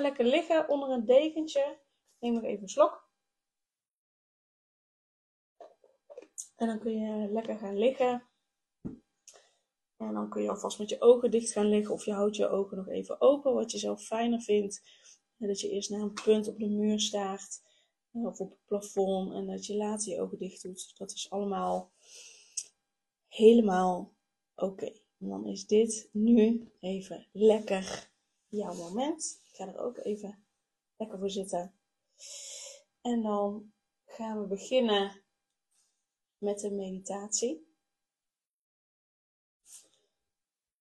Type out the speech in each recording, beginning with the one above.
Lekker liggen onder een dekentje. Neem nog even een slok. En dan kun je lekker gaan liggen. En dan kun je alvast met je ogen dicht gaan liggen. Of je houdt je ogen nog even open, wat je zelf fijner vindt. Dat je eerst naar een punt op de muur staart. Of op het plafond. En dat je later je ogen dicht doet. Dat is allemaal helemaal oké. En dan is dit nu even lekker jouw moment. Ga er ook even lekker voor zitten. En dan gaan we beginnen met de meditatie.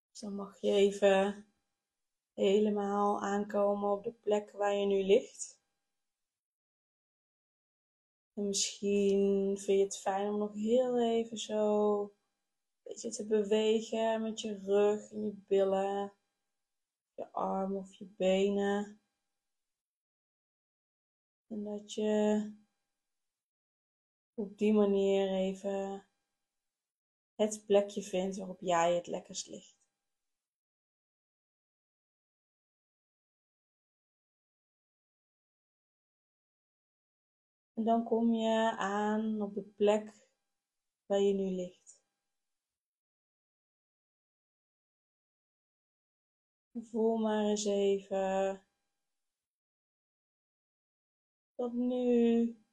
Dus dan mag je even helemaal aankomen op de plek waar je nu ligt. En misschien vind je het fijn om nog heel even zo een beetje te bewegen met je rug en je billen je arm of je benen. En dat je op die manier even het plekje vindt waarop jij het lekkerst ligt. En dan kom je aan op de plek waar je nu ligt. Voel maar eens even dat nu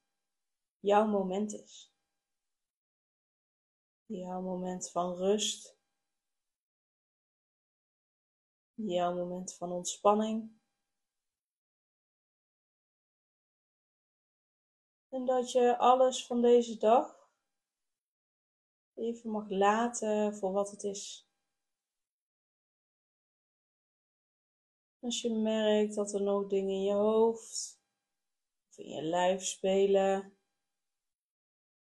jouw moment is. Jouw moment van rust. Jouw moment van ontspanning. En dat je alles van deze dag even mag laten voor wat het is. Als je merkt dat er nog dingen in je hoofd of in je lijf spelen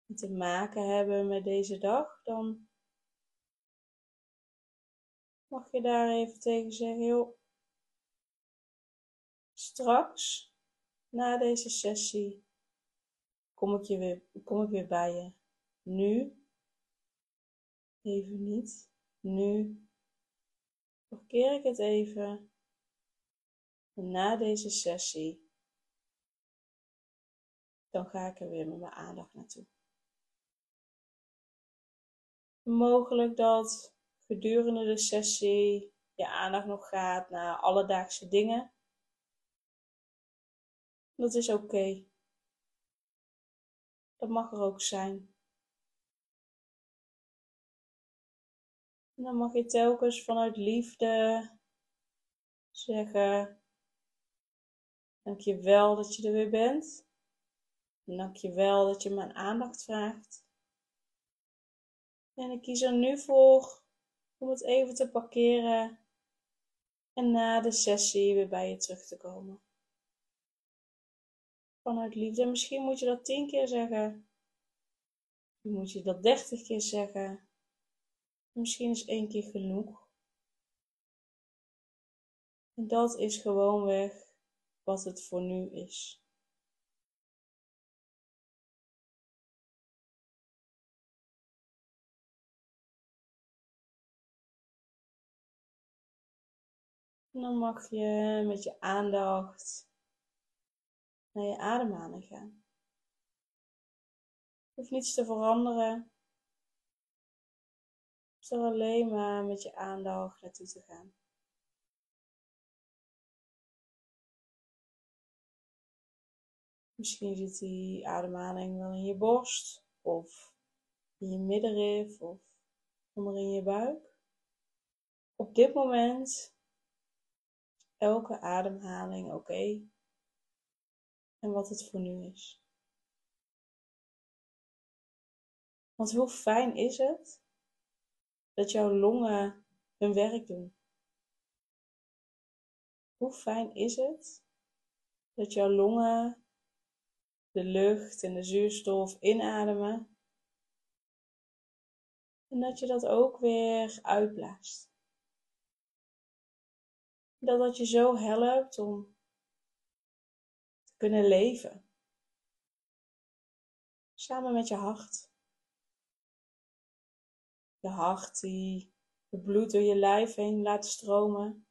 die te maken hebben met deze dag, dan mag je daar even tegen zeggen, joh, straks na deze sessie kom ik, je weer, kom ik weer bij je. Nu even niet. Nu parkeer ik het even na deze sessie, dan ga ik er weer met mijn aandacht naartoe. Mogelijk dat gedurende de sessie je aandacht nog gaat naar alledaagse dingen. Dat is oké. Dat mag er ook zijn. Dan mag je telkens vanuit liefde zeggen: Dank je wel dat je er weer bent. En dank je wel dat je mijn aandacht vraagt. En ik kies er nu voor om het even te parkeren en na de sessie weer bij je terug te komen. Vanuit liefde. Misschien moet je dat tien keer zeggen. Misschien moet je dat dertig keer zeggen. Misschien is één keer genoeg. En dat is gewoonweg wat het voor nu is. En dan mag je met je aandacht naar je ademhaling gaan. Je hoeft niets te veranderen. Er alleen maar met je aandacht naartoe te gaan. Misschien zit die ademhaling wel in je borst of in je middenrif of onder in je buik. Op dit moment elke ademhaling oké en wat het voor nu is. Want hoe fijn is het dat jouw longen hun werk doen? Hoe fijn is het dat jouw longen de lucht en de zuurstof inademen. En dat je dat ook weer uitblaast. Dat dat je zo helpt om te kunnen leven. Samen met je hart. Je hart die het bloed door je lijf heen laat stromen.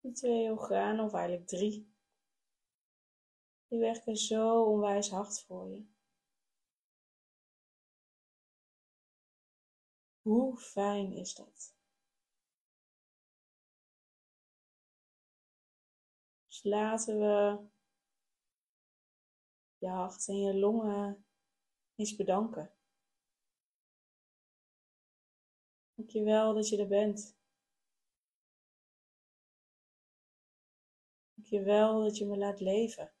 Die twee organen, of eigenlijk drie, die werken zo onwijs hard voor je. Hoe fijn is dat? Dus laten we je hart en je longen eens bedanken. Dankjewel dat je er bent. Dankjewel dat je me laat leven.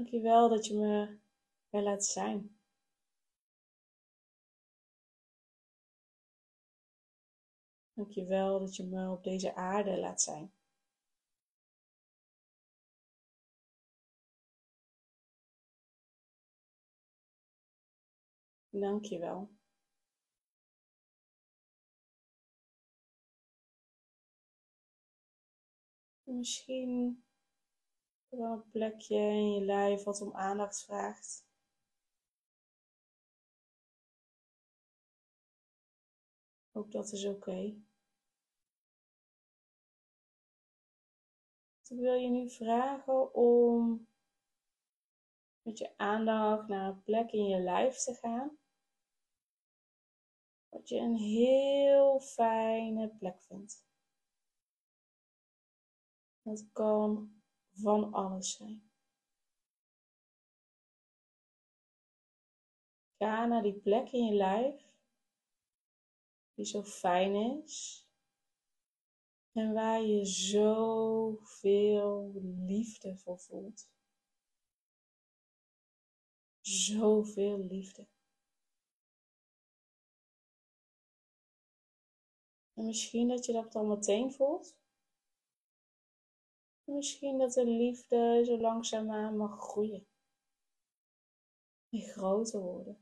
Dankjewel dat je me er laat zijn. Dankjewel dat je me op deze aarde laat zijn. Dankjewel. Misschien wel een plekje in je lijf wat om aandacht vraagt. Ook dat is oké. Ik wil je nu vragen om met je aandacht naar een plek in je lijf te gaan. Wat je een heel fijne plek vindt. Dat kan van alles zijn. Ga naar die plek in je lijf die zo fijn is en waar je zoveel liefde voor voelt. Zoveel liefde. En misschien dat je dat al meteen voelt. Misschien dat de liefde zo langzaamaan mag groeien. En groter worden.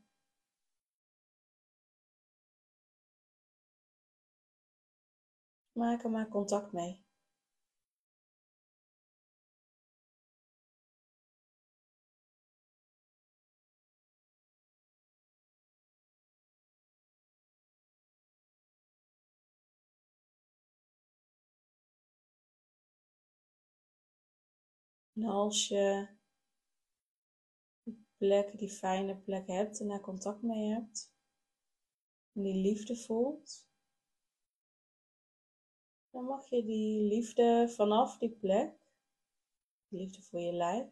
Maak er maar contact mee. En als je die die fijne plek hebt en daar contact mee hebt, en die liefde voelt, dan mag je die liefde vanaf die plek, die liefde voor je lijf,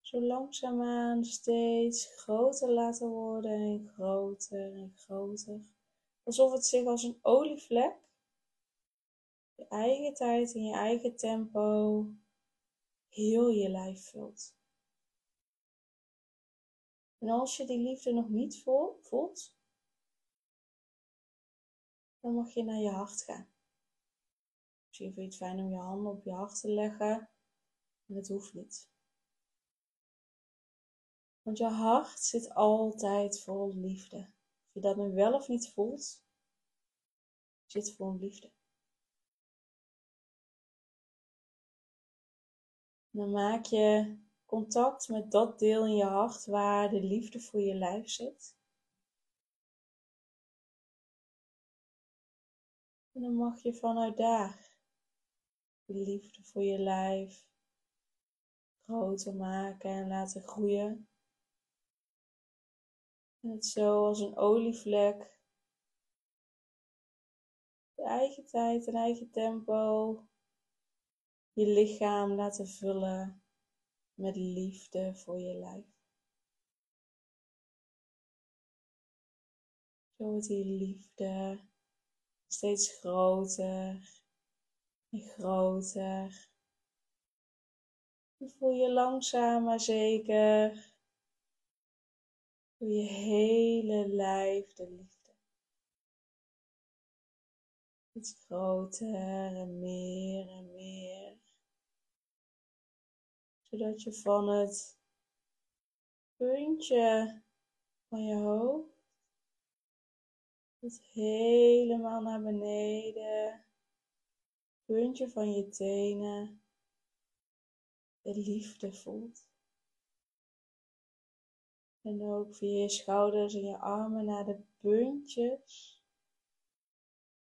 zo langzaamaan steeds groter laten worden en groter en groter. Alsof het zich als een olievlek je eigen tijd in je eigen tempo heel je lijf vult. En als je die liefde nog niet voelt, dan mag je naar je hart gaan. Misschien vind je het fijn om je handen op je hart te leggen, en dat hoeft niet. Want je hart zit altijd vol liefde. Of je dat nu wel of niet voelt, zit vol liefde. Dan maak je contact met dat deel in je hart waar de liefde voor je lijf zit. En dan mag je vanuit daar de liefde voor je lijf groter maken en laten groeien. En het zo als een olievlek. Je eigen tijd en eigen tempo je lichaam laten vullen met liefde voor je lijf. Zo wordt die liefde steeds groter en groter. Je voel je langzaam maar zeker Door je hele lijf de liefde. Iets groter en meer en meer. Zodat je van het puntje van je hoofd tot helemaal naar beneden. Puntje van je tenen. De liefde voelt. En ook via je schouders en je armen naar de puntjes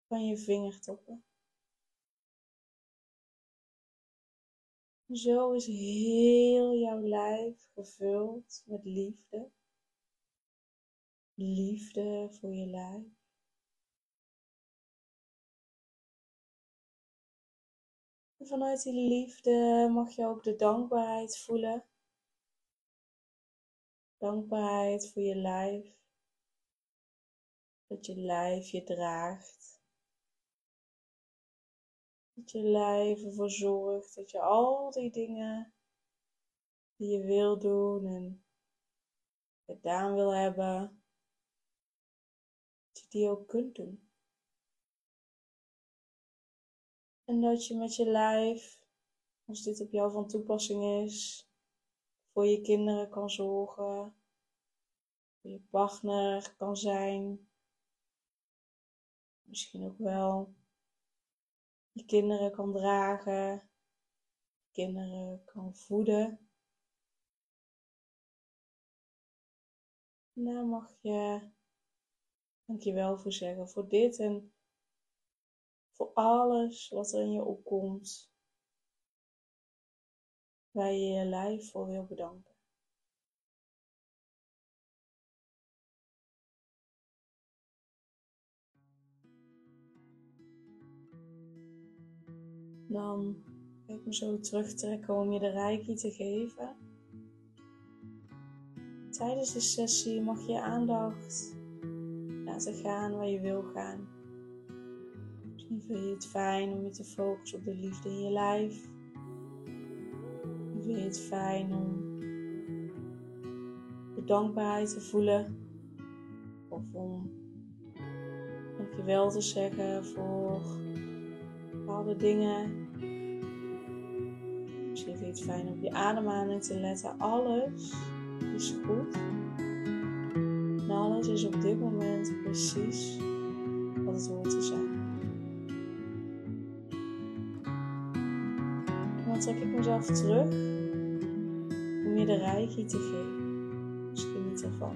van je vingertoppen. Zo is heel jouw lijf gevuld met liefde. Liefde voor je lijf. En vanuit die liefde mag je ook de dankbaarheid voelen Dankbaarheid voor je lijf. Dat je lijf je draagt. Dat je lijf ervoor zorgt dat je al die dingen die je wil doen en gedaan wil hebben, dat je die ook kunt doen. En dat je met je lijf, als dit op jou van toepassing is, voor je kinderen kan zorgen, voor je partner kan zijn, misschien ook wel je kinderen kan dragen, kinderen kan voeden. En daar mag je dankjewel voor zeggen, voor dit en voor alles wat er in je opkomt waar je je lijf voor wil bedanken. Dan ga ik me zo terugtrekken om je de reiki te geven. Tijdens de sessie mag je je aandacht laten gaan waar je wil gaan. Misschien vind je het fijn om je te focussen op de liefde in je lijf vind je het fijn om de dankbaarheid te voelen of om dankjewel te zeggen voor bepaalde dingen. Misschien het fijn om op je ademhaling te letten. Alles is goed. En alles is op dit moment precies wat het hoort te zijn. dan trek ik mezelf terug om je de reiki te geven. Dus geniet ervan.